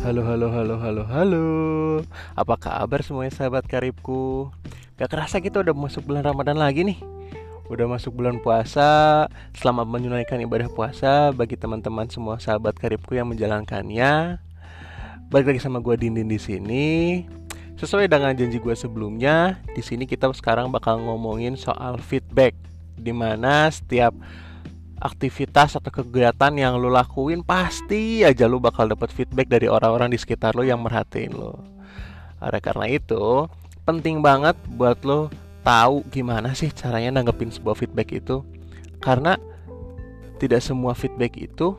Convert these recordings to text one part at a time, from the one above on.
Halo, halo, halo, halo, halo. Apa kabar semuanya sahabat karibku? Gak kerasa kita udah masuk bulan Ramadan lagi nih. Udah masuk bulan puasa. Selamat menunaikan ibadah puasa bagi teman-teman semua sahabat karibku yang menjalankannya. Balik lagi sama gue Dindin di sini. Sesuai dengan janji gue sebelumnya, di sini kita sekarang bakal ngomongin soal feedback, di mana setiap aktivitas atau kegiatan yang lo lakuin pasti aja lo bakal dapat feedback dari orang-orang di sekitar lo yang merhatiin lo. Oleh karena itu, penting banget buat lo tahu gimana sih caranya nanggepin sebuah feedback itu. Karena tidak semua feedback itu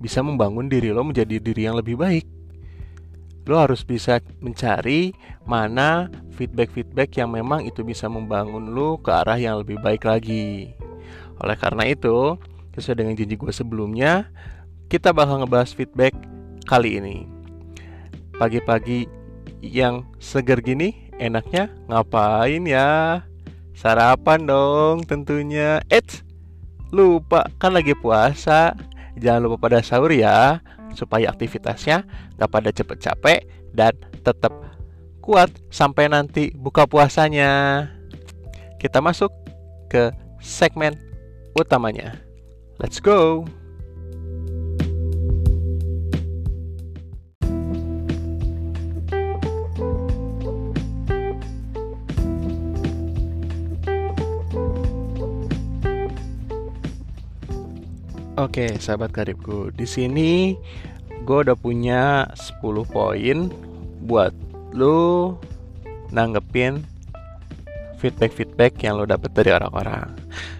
bisa membangun diri lo menjadi diri yang lebih baik. Lo harus bisa mencari mana feedback-feedback yang memang itu bisa membangun lo ke arah yang lebih baik lagi. Oleh karena itu, sesuai dengan janji gue sebelumnya, kita bakal ngebahas feedback kali ini. Pagi-pagi yang seger gini, enaknya ngapain ya? Sarapan dong tentunya. Eits, lupa kan lagi puasa. Jangan lupa pada sahur ya, supaya aktivitasnya gak pada cepet capek dan tetap kuat sampai nanti buka puasanya. Kita masuk ke segmen utamanya. Let's go! Oke, sahabat karibku. Di sini gue udah punya 10 poin buat lo nanggepin feedback-feedback yang lo dapet dari orang-orang.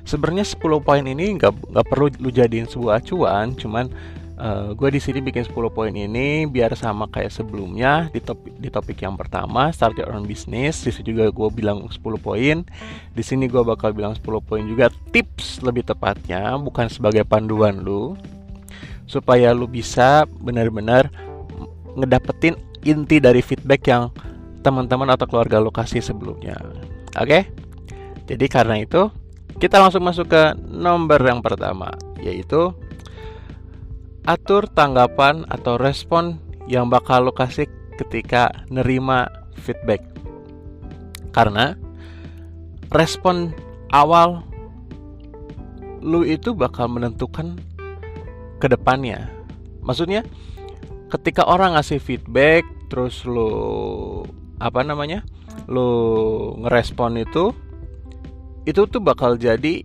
Sebenarnya 10 poin ini nggak nggak perlu lu jadiin sebuah acuan, cuman uh, gue di sini bikin 10 poin ini biar sama kayak sebelumnya di topik di topik yang pertama start your own business. Di juga gue bilang 10 poin. Di sini gue bakal bilang 10 poin juga tips lebih tepatnya, bukan sebagai panduan lu supaya lu bisa benar-benar ngedapetin inti dari feedback yang teman-teman atau keluarga lu kasih sebelumnya. Oke? Jadi karena itu kita langsung masuk ke nomor yang pertama yaitu atur tanggapan atau respon yang bakal lo kasih ketika nerima feedback. Karena respon awal lu itu bakal menentukan ke depannya. Maksudnya ketika orang ngasih feedback terus lu apa namanya? lu ngerespon itu itu tuh bakal jadi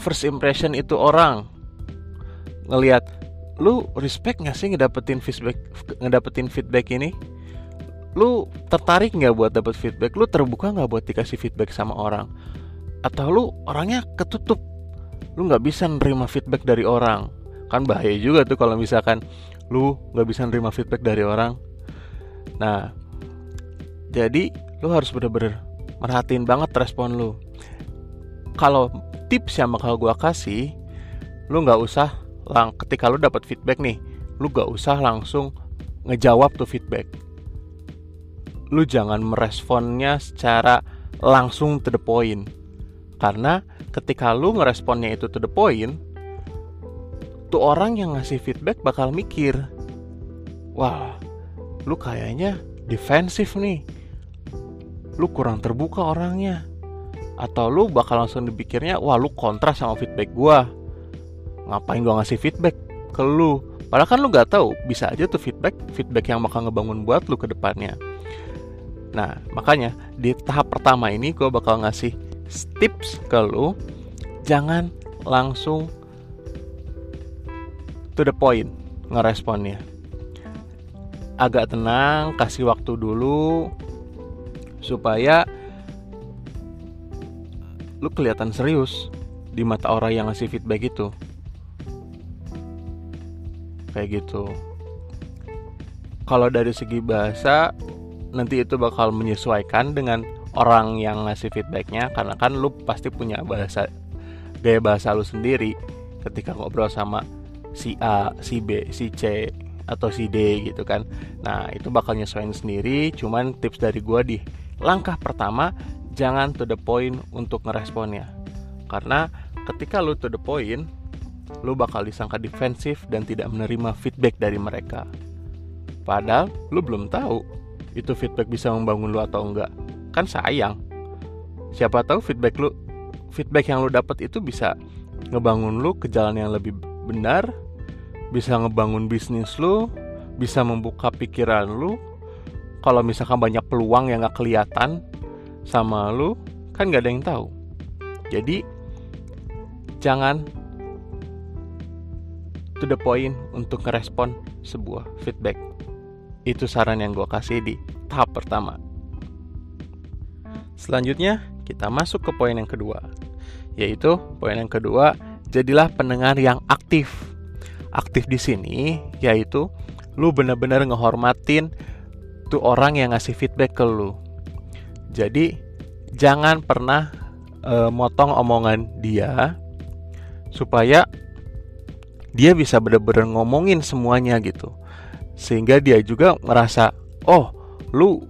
first impression itu orang. Ngelihat lu respect gak sih ngedapetin feedback ngedapetin feedback ini? Lu tertarik nggak buat dapet feedback? Lu terbuka nggak buat dikasih feedback sama orang? Atau lu orangnya ketutup? Lu nggak bisa nerima feedback dari orang? Kan bahaya juga tuh kalau misalkan lu nggak bisa nerima feedback dari orang. Nah jadi lu harus bener-bener merhatiin banget respon lu kalau tips yang bakal gue kasih lu nggak usah lang ketika lu dapat feedback nih lu nggak usah langsung ngejawab tuh feedback. Lu jangan meresponnya secara langsung to the point. Karena ketika lu ngeresponnya itu to the point tuh orang yang ngasih feedback bakal mikir wah lu kayaknya defensif nih. Lu kurang terbuka orangnya atau lu bakal langsung dipikirnya wah lu kontra sama feedback gua. Ngapain gua ngasih feedback ke lu? Padahal kan lu nggak tahu bisa aja tuh feedback feedback yang bakal ngebangun buat lu ke depannya. Nah makanya di tahap pertama ini gua bakal ngasih tips ke lu. Jangan langsung to the point ngeresponnya. Agak tenang kasih waktu dulu supaya lu kelihatan serius di mata orang yang ngasih feedback itu kayak gitu kalau dari segi bahasa nanti itu bakal menyesuaikan dengan orang yang ngasih feedbacknya karena kan lu pasti punya bahasa gaya bahasa lu sendiri ketika ngobrol sama si A, si B, si C atau si D gitu kan. Nah, itu bakal nyesuaiin sendiri, cuman tips dari gua di langkah pertama jangan to the point untuk ngeresponnya karena ketika lu to the point lu bakal disangka defensif dan tidak menerima feedback dari mereka Padahal lu belum tahu itu feedback bisa membangun lu atau enggak. Kan sayang. Siapa tahu feedback lu feedback yang lu dapat itu bisa ngebangun lu ke jalan yang lebih benar, bisa ngebangun bisnis lu, bisa membuka pikiran lu. Kalau misalkan banyak peluang yang gak kelihatan sama lu, kan gak ada yang tahu. Jadi jangan to the point untuk ngerespon sebuah feedback. Itu saran yang gue kasih di tahap pertama. Selanjutnya, kita masuk ke poin yang kedua, yaitu poin yang kedua, jadilah pendengar yang aktif. Aktif di sini yaitu lu bener-bener ngehormatin tuh orang yang ngasih feedback ke lu. Jadi jangan pernah uh, motong omongan dia supaya dia bisa bener-bener ngomongin semuanya gitu. Sehingga dia juga merasa oh lu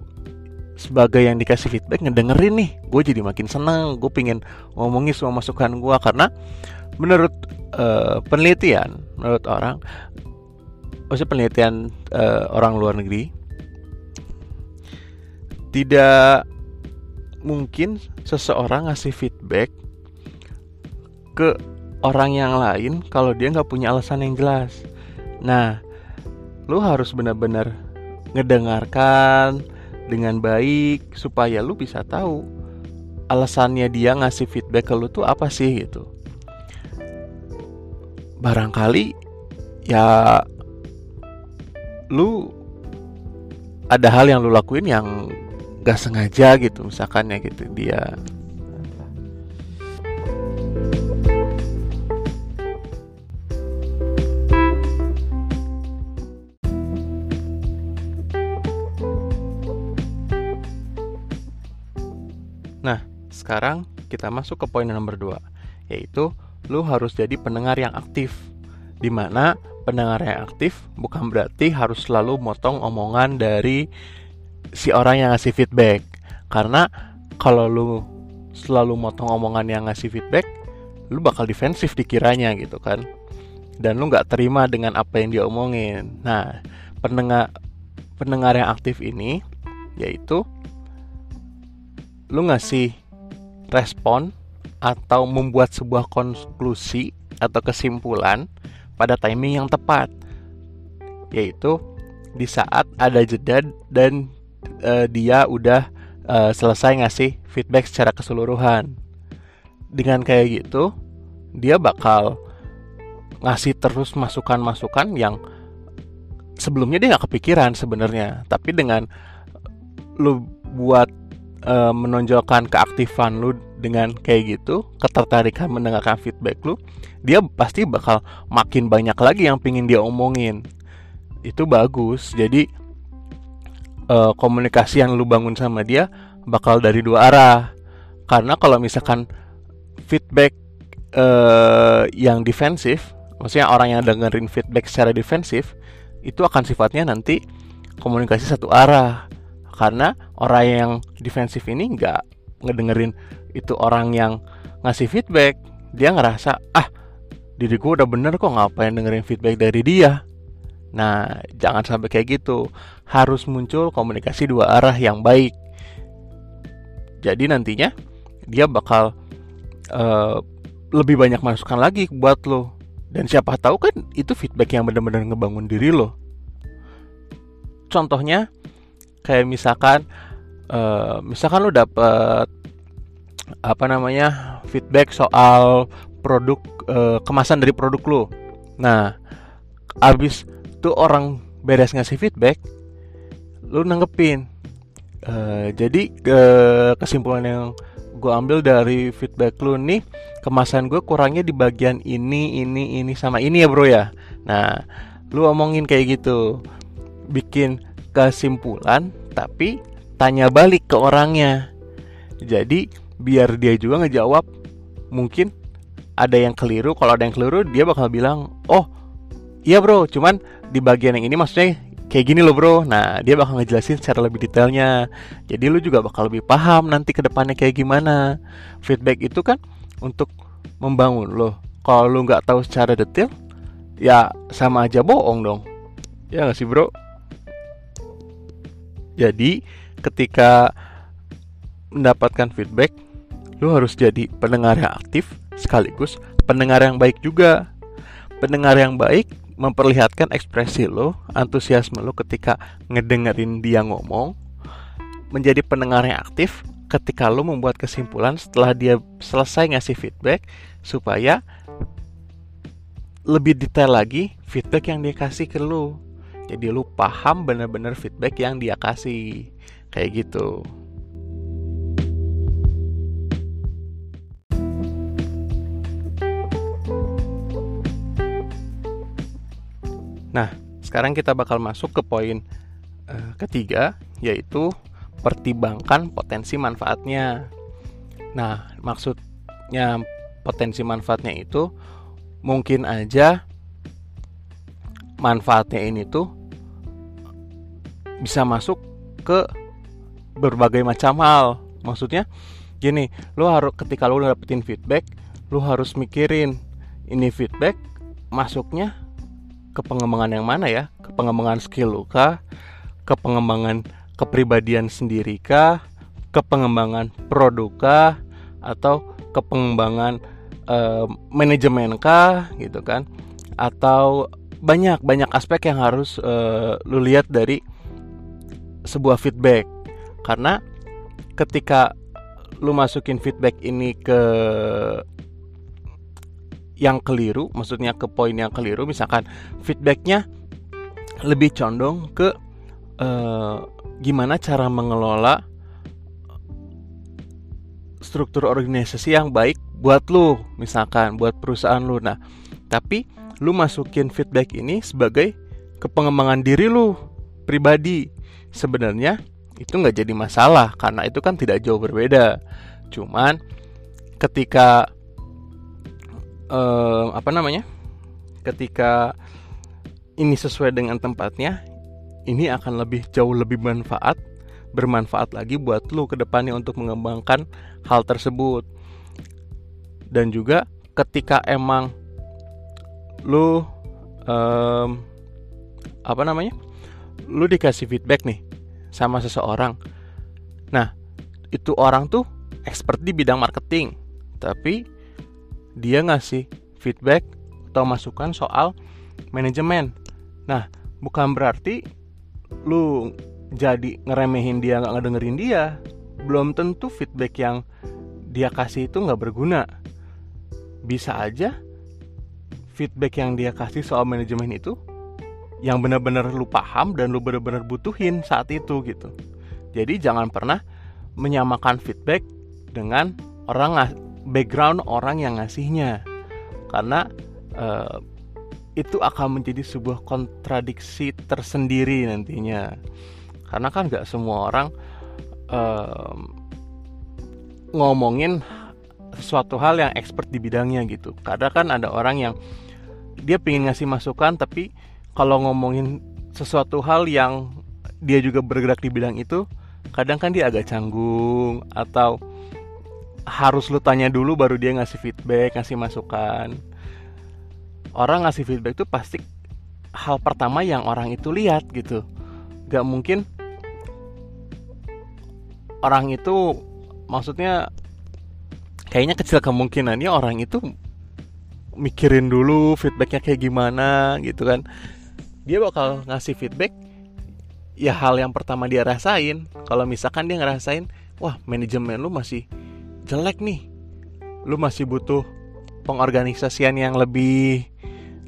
sebagai yang dikasih feedback ngedengerin nih. Gue jadi makin seneng gue pingin ngomongin semua masukan gue karena menurut uh, penelitian menurut orang maksudnya penelitian uh, orang luar negeri tidak mungkin seseorang ngasih feedback ke orang yang lain kalau dia nggak punya alasan yang jelas. Nah, lu harus benar-benar ngedengarkan dengan baik supaya lu bisa tahu alasannya dia ngasih feedback ke lu tuh apa sih gitu. Barangkali ya lu ada hal yang lu lakuin yang gak sengaja gitu misalkan ya gitu dia. Sekarang kita masuk ke poin nomor 2 Yaitu lu harus jadi pendengar yang aktif. Di mana pendengar yang aktif bukan berarti harus selalu motong omongan dari si orang yang ngasih feedback. Karena kalau lu selalu motong omongan yang ngasih feedback Lu bakal defensif dikiranya gitu kan. Dan lu gak terima dengan apa yang dia omongin Nah pendengar pendengar yang aktif ini yaitu lu ngasih respon atau membuat sebuah konklusi atau kesimpulan pada timing yang tepat. Yaitu di saat ada jeda dan uh, dia udah uh, selesai ngasih feedback secara keseluruhan dengan kayak gitu dia bakal ngasih terus masukan-masukan yang sebelumnya dia nggak kepikiran sebenarnya tapi dengan lu buat uh, menonjolkan keaktifan lu dengan kayak gitu, ketertarikan mendengarkan feedback lu, dia pasti bakal makin banyak lagi yang pingin dia omongin. Itu bagus. Jadi uh, komunikasi yang lu bangun sama dia bakal dari dua arah. Karena kalau misalkan feedback uh, yang defensif, maksudnya orang yang dengerin feedback secara defensif, itu akan sifatnya nanti komunikasi satu arah karena orang yang defensif ini nggak ngedengerin itu orang yang ngasih feedback dia ngerasa ah diri gue udah bener kok ngapain dengerin feedback dari dia nah jangan sampai kayak gitu. Harus muncul komunikasi dua arah yang baik. Jadi nantinya dia bakal uh, lebih banyak masukan lagi buat lo. Dan siapa tahu kan itu feedback yang benar-benar ngebangun diri lo. Contohnya kayak misalkan uh, misalkan lu dapet apa namanya feedback soal produk uh, kemasan dari produk lu nah abis tuh orang beres ngasih feedback lu nanggepin uh, jadi uh, kesimpulan yang gue ambil dari feedback lu nih kemasan gue kurangnya di bagian ini ini ini sama ini ya bro ya nah lu omongin kayak gitu bikin kesimpulan tapi tanya balik ke orangnya. Jadi biar dia juga ngejawab mungkin ada yang keliru, kalau ada yang keliru dia bakal bilang, "Oh, iya bro, cuman di bagian yang ini maksudnya kayak gini loh bro." Nah, dia bakal ngejelasin secara lebih detailnya. Jadi lu juga bakal lebih paham nanti ke depannya kayak gimana. Feedback itu kan untuk membangun loh. Kalau lu nggak tahu secara detail, ya sama aja bohong dong. Ya nggak sih bro? Jadi ketika mendapatkan feedback, lu harus jadi pendengar yang aktif sekaligus pendengar yang baik juga. Pendengar yang baik memperlihatkan ekspresi lo, antusiasme lo ketika ngedengerin dia ngomong. Menjadi pendengar yang aktif ketika lo membuat kesimpulan setelah dia selesai ngasih feedback supaya lebih detail lagi feedback yang dia kasih ke lo. Jadi lu paham bener-bener feedback yang dia kasih. Kayak gitu. Nah, sekarang kita bakal masuk ke poin uh, ketiga, yaitu pertimbangkan potensi manfaatnya. Nah, maksudnya potensi manfaatnya itu mungkin aja manfaatnya ini tuh bisa masuk ke berbagai macam hal. Maksudnya gini, lo harus ketika lo dapetin feedback, lo harus mikirin ini feedback masuknya ke pengembangan yang mana ya? Ke pengembangan skill lu kah? Ke pengembangan kepribadian sendiri kah? Ke pengembangan produk kah? Atau ke pengembangan uh, manajemen kah? Gitu kan? Atau banyak banyak aspek yang harus uh, lu lihat dari sebuah feedback karena ketika lu masukin feedback ini ke yang keliru, maksudnya ke poin yang keliru, misalkan feedbacknya lebih condong ke uh, gimana cara mengelola struktur organisasi yang baik buat lu, misalkan buat perusahaan lu. Nah, tapi lu masukin feedback ini sebagai kepengembangan diri lu pribadi. Sebenarnya itu nggak jadi masalah karena itu kan tidak jauh berbeda. Cuman ketika uh, apa namanya? Ketika ini sesuai dengan tempatnya ini akan lebih jauh lebih manfaat bermanfaat lagi buat lu ke depannya untuk mengembangkan hal tersebut. Dan juga ketika emang lu um, apa namanya? Lu dikasih feedback nih sama seseorang. Nah itu orang tuh expert di bidang marketing tapi dia ngasih feedback atau masukan soal manajemen. Nah, bukan berarti lu jadi ngeremehin dia nggak ngedengerin dia. Belum tentu feedback yang dia kasih itu nggak berguna. Bisa aja feedback yang dia kasih soal manajemen itu yang benar-benar lu paham dan lu benar-benar butuhin saat itu gitu. Jadi jangan pernah menyamakan feedback dengan orang background orang yang ngasihnya. Karena uh, itu akan menjadi sebuah kontradiksi tersendiri nantinya. Karena kan nggak semua orang uh, ngomongin sesuatu hal yang expert di bidangnya gitu. Kadang kan ada orang yang dia pengen ngasih masukan tapi kalau ngomongin sesuatu hal yang dia juga bergerak di bidang itu kadang kan dia agak canggung atau harus lu tanya dulu baru dia ngasih feedback, ngasih masukan. Orang ngasih feedback itu pasti hal pertama yang orang itu lihat gitu. Gak mungkin orang itu maksudnya kayaknya kecil kemungkinannya orang itu mikirin dulu feedbacknya kayak gimana gitu kan. Dia bakal ngasih feedback ya hal yang pertama dia rasain. Kalau misalkan dia ngerasain, wah manajemen lu masih jelek nih. Lu masih butuh pengorganisasian yang lebih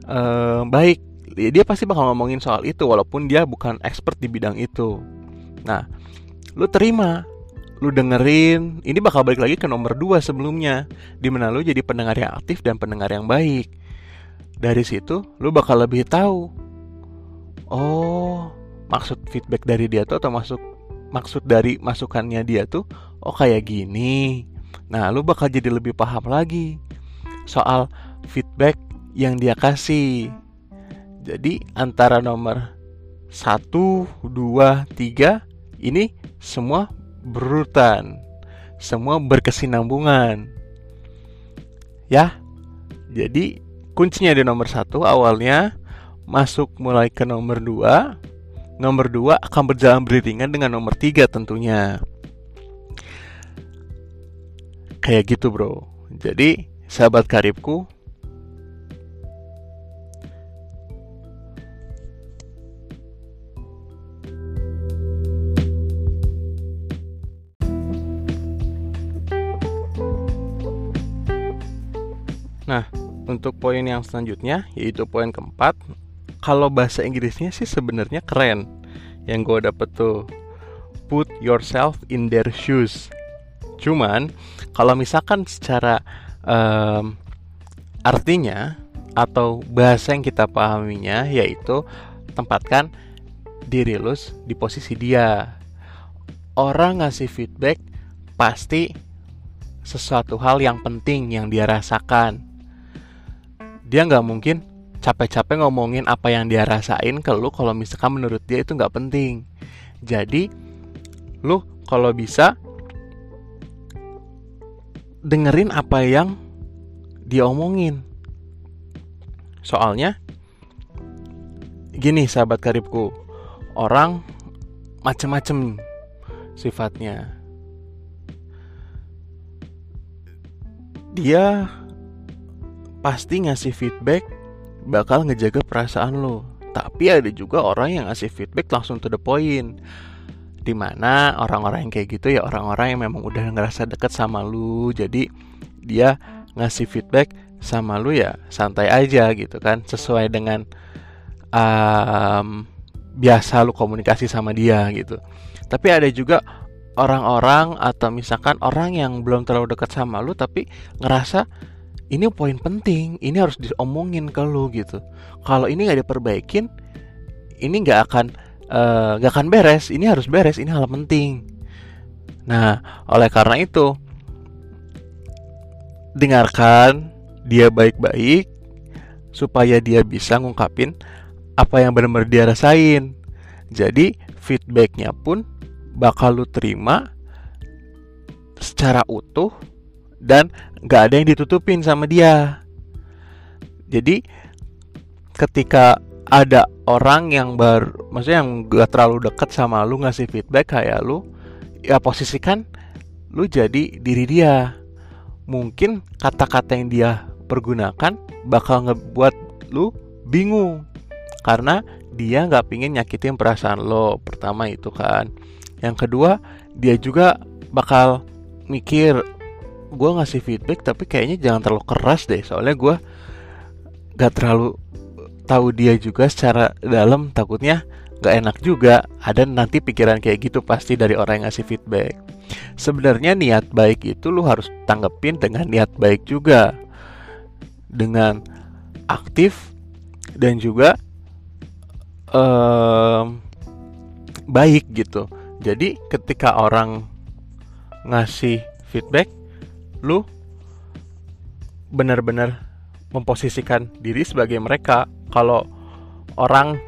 uh, baik. Dia pasti bakal ngomongin soal itu walaupun dia bukan expert di bidang itu. Nah lu terima lu dengerin. Ini bakal balik lagi ke nomor 2 sebelumnya di mana lu jadi pendengar yang aktif dan pendengar yang baik. Dari situ lu bakal lebih tahu oh maksud feedback dari dia tuh atau masuk maksud dari masukannya dia tuh oh kayak gini Nah, lu bakal jadi lebih paham lagi soal feedback yang dia kasih. Jadi antara nomor 1, 2, 3 ini semua berurutan. Semua berkesinambungan. Ya. Jadi kuncinya di nomor satu awalnya masuk mulai ke nomor 2 nomor dua akan berjalan beriringan dengan nomor tiga tentunya. Kayak gitu bro. Jadi sahabat karibku, Nah, untuk poin yang selanjutnya yaitu poin keempat, kalau bahasa Inggrisnya sih sebenarnya keren. Yang gue dapet tuh put yourself in their shoes. Cuman kalau misalkan secara um, artinya atau bahasa yang kita pahaminya yaitu tempatkan diri lu di posisi dia. Orang ngasih feedback pasti sesuatu hal yang penting yang dia rasakan dia nggak mungkin capek-capek ngomongin apa yang dia rasain ke lu kalau misalkan menurut dia itu nggak penting. Jadi lu kalau bisa dengerin apa yang dia omongin. Soalnya gini sahabat karibku, orang macem-macem sifatnya. Dia pasti ngasih feedback bakal ngejaga perasaan lo. Tapi ada juga orang yang ngasih feedback langsung to the point. Di mana orang-orang yang kayak gitu ya orang-orang yang memang udah ngerasa deket sama lu. Jadi dia ngasih feedback sama lu ya santai aja gitu kan. Sesuai dengan um, biasa lu komunikasi sama dia gitu. Tapi ada juga orang-orang atau misalkan orang yang belum terlalu dekat sama lu tapi ngerasa ini poin penting ini harus diomongin ke lu gitu kalau ini nggak diperbaikin ini nggak akan eh, nggak uh, akan beres. Ini harus beres. Ini hal penting. Nah oleh karena itu dengarkan dia baik-baik supaya dia bisa ngungkapin apa yang benar-benar dia rasain. Jadi feedbacknya pun bakal lu terima secara utuh dan nggak ada yang ditutupin sama dia. Jadi ketika ada orang yang baru, maksudnya yang gak terlalu deket sama lu ngasih feedback kayak lu, ya posisikan lu jadi diri dia. Mungkin kata-kata yang dia pergunakan bakal ngebuat lu bingung karena dia nggak pingin nyakitin perasaan lo. Pertama itu kan. Yang kedua dia juga bakal mikir gue ngasih feedback tapi kayaknya jangan terlalu keras deh soalnya gue gak terlalu tahu dia juga secara dalam takutnya gak enak juga. Ada nanti pikiran kayak gitu pasti dari orang yang ngasih feedback. Sebenarnya niat baik itu lu harus tanggepin dengan niat baik juga. Dengan aktif dan juga um, baik gitu. Jadi ketika orang ngasih feedback lu benar-benar memposisikan diri sebagai mereka kalau orang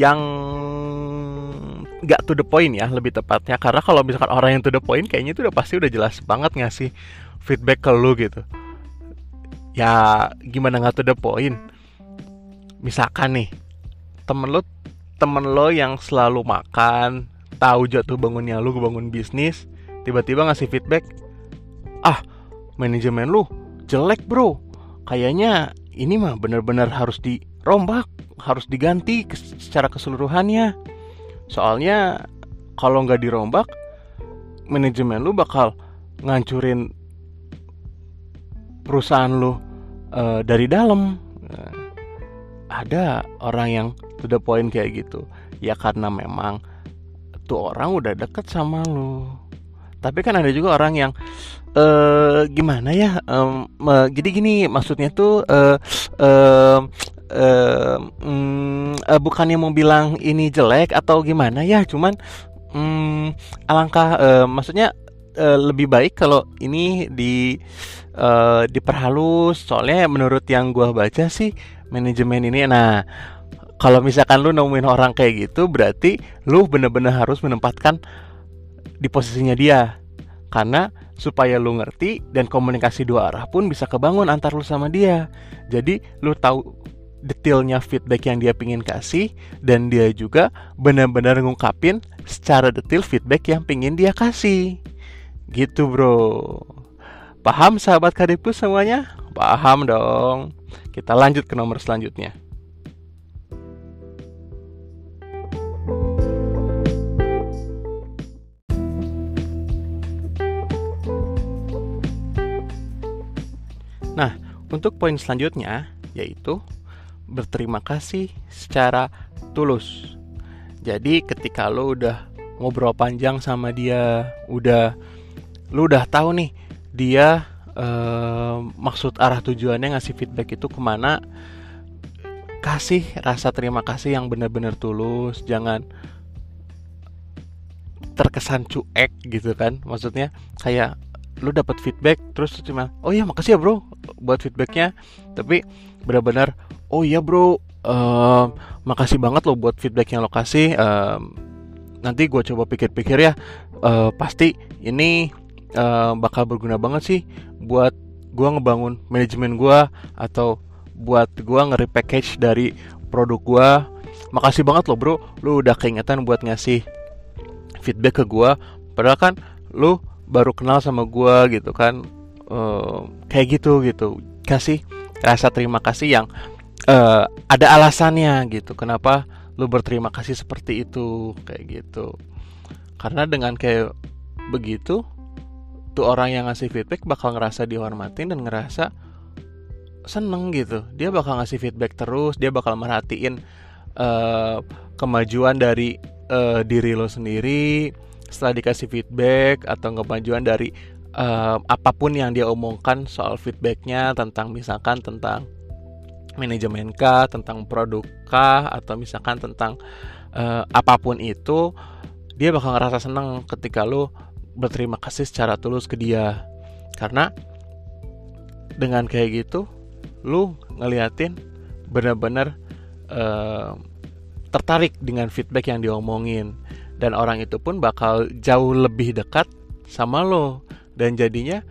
yang nggak to the point ya lebih tepatnya. Karena kalau misalkan orang yang to the point kayaknya itu udah pasti udah jelas banget ngasih feedback ke lu gitu. Ya gimana nggak to the point? Misalkan nih temen lu temen lo yang selalu makan tahu jatuh bangunnya lu bangun bisnis tiba-tiba ngasih feedback ah manajemen lu jelek bro. Kayaknya ini mah benar-benar harus dirombak harus diganti secara keseluruhannya. Soalnya kalau nggak dirombak manajemen lu bakal ngancurin perusahaan lu uh, dari dalam. Uh, ada orang yang to the point kayak gitu. Ya karena memang tuh orang udah deket sama lu. Tapi kan ada juga orang yang uh, gimana ya uh, jadi gini maksudnya tuh uh, uh, uh, um, uh, bukannya mau bilang ini jelek atau gimana ya cuman um, alangkah uh, maksudnya uh, lebih baik kalau ini di uh, diperhalus. Soalnya menurut yang gua baca sih manajemen ini nah kalau misalkan lu nemuin orang kayak gitu berarti lu bener-bener harus menempatkan di posisinya dia. Karena supaya lu ngerti dan komunikasi dua arah pun bisa kebangun antar lu sama dia. Jadi lu tahu detailnya feedback yang dia pingin kasih dan dia juga benar-benar ngungkapin secara detail feedback yang pingin dia kasih. Gitu bro. Paham sahabat kadipku semuanya? Paham dong. Kita lanjut ke nomor selanjutnya. Nah, untuk poin selanjutnya yaitu berterima kasih secara tulus. Jadi ketika lo udah ngobrol panjang sama dia, udah lo udah tahu nih dia eh, maksud arah tujuannya ngasih feedback itu ke mana, kasih rasa terima kasih yang benar-benar tulus, jangan terkesan cuek gitu kan, maksudnya kayak lu dapat feedback terus cuma oh iya makasih ya bro buat feedbacknya. Tapi benar-benar oh iya bro uh, makasih banget lo buat feedback yang lo kasih uh, nanti gue coba pikir-pikir ya uh, pasti ini uh, bakal berguna banget sih buat gue ngebangun manajemen gue atau buat gue nge-repackage dari produk gue makasih banget lo bro lo udah keingetan buat ngasih feedback ke gue padahal kan lo baru kenal sama gue gitu kan uh, kayak gitu gitu. Kasih rasa terima kasih yang uh, ada alasannya gitu. Kenapa lu berterima kasih seperti itu? Kayak gitu. Karena dengan kayak begitu tuh orang yang ngasih feedback bakal ngerasa dihormatin dan ngerasa seneng gitu. Dia bakal ngasih feedback terus dia bakal merhatiin uh, kemajuan dari uh, diri lo sendiri setelah dikasih feedback atau kemajuan dari uh, apa pun yang dia omongkan soal feedbacknya tentang misalkan tentang manajemen kah, tentang produk kah, atau misalkan tentang uh, apa pun itu, dia bakal ngerasa senang ketika lo berterima kasih secara tulus ke dia. Karena dengan kayak gitu, lo ngeliatin benar-benar uh, tertarik dengan feedback yang diomongin dan orang itu pun bakal jauh lebih dekat sama lo. Dan jadinya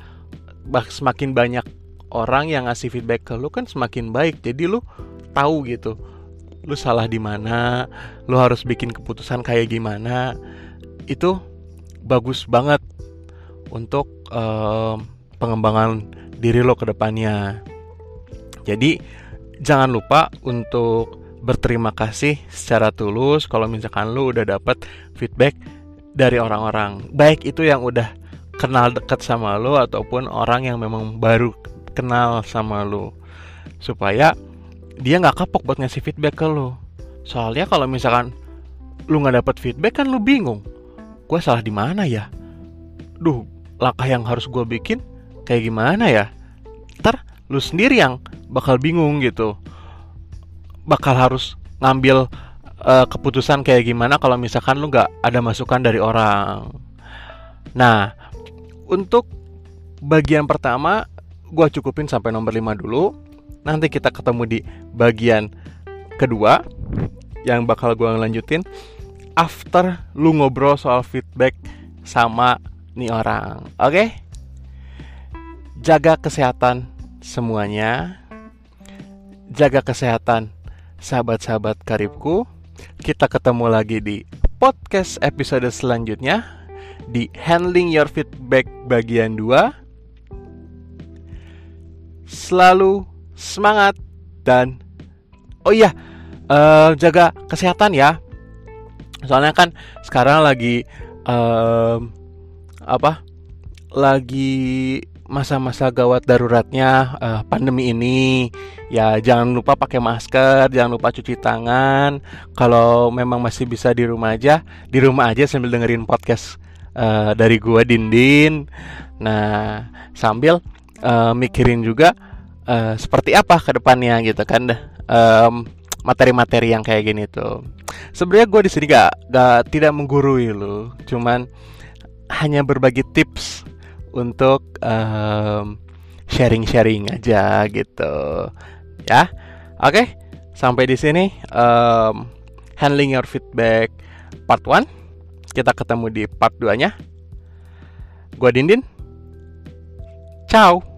semakin banyak orang yang ngasih feedback ke lu kan semakin baik. Jadi lu tahu gitu lu salah di mana lu harus bikin keputusan kayak gimana. Itu bagus banget untuk uh, pengembangan diri lo ke depannya. Jadi jangan lupa untuk berterima kasih secara tulus kalau misalkan lu udah dapat feedback dari orang-orang. Baik itu yang udah kenal dekat sama lu ataupun orang yang memang baru kenal sama lu. Supaya dia nggak kapok buat ngasih feedback ke lu. Soalnya kalau misalkan lu nggak dapet feedback kan lu bingung. Gue salah di mana ya? Duh langkah yang harus gue bikin kayak gimana ya? Ntar lu sendiri yang bakal bingung gitu bakal harus ngambil uh, keputusan kayak gimana kalau misalkan lu nggak ada masukan dari orang nah untuk bagian pertama gue cukupin sampai nomor 5 dulu. Nanti kita ketemu di bagian kedua yang bakal gue lanjutin after lu ngobrol soal feedback sama nih orang. Oke? Okay? Jaga kesehatan semuanya. Jaga kesehatan sahabat-sahabat karibku. Kita ketemu lagi di podcast episode selanjutnya di Handling Your Feedback bagian 2 selalu semangat dan oh iya uh, jaga kesehatan ya soalnya kan sekarang lagi uh, apa lagi masa-masa gawat daruratnya uh, pandemi ini ya jangan lupa pakai masker jangan lupa cuci tangan kalau memang masih bisa di rumah aja di rumah aja sambil dengerin podcast uh, dari gua Dindin nah sambil uh, mikirin juga uh, seperti apa ke depannya gitu kan um, materi-materi yang kayak gini tuh. Sebenarnya gue di sini gak, gak tidak menggurui lo, cuman hanya berbagi tips untuk um, sharing-sharing aja gitu, ya. Oke, sampai di sini um, handling your feedback part 1 Kita ketemu di part 2 nya. Gue Dindin. Ciao.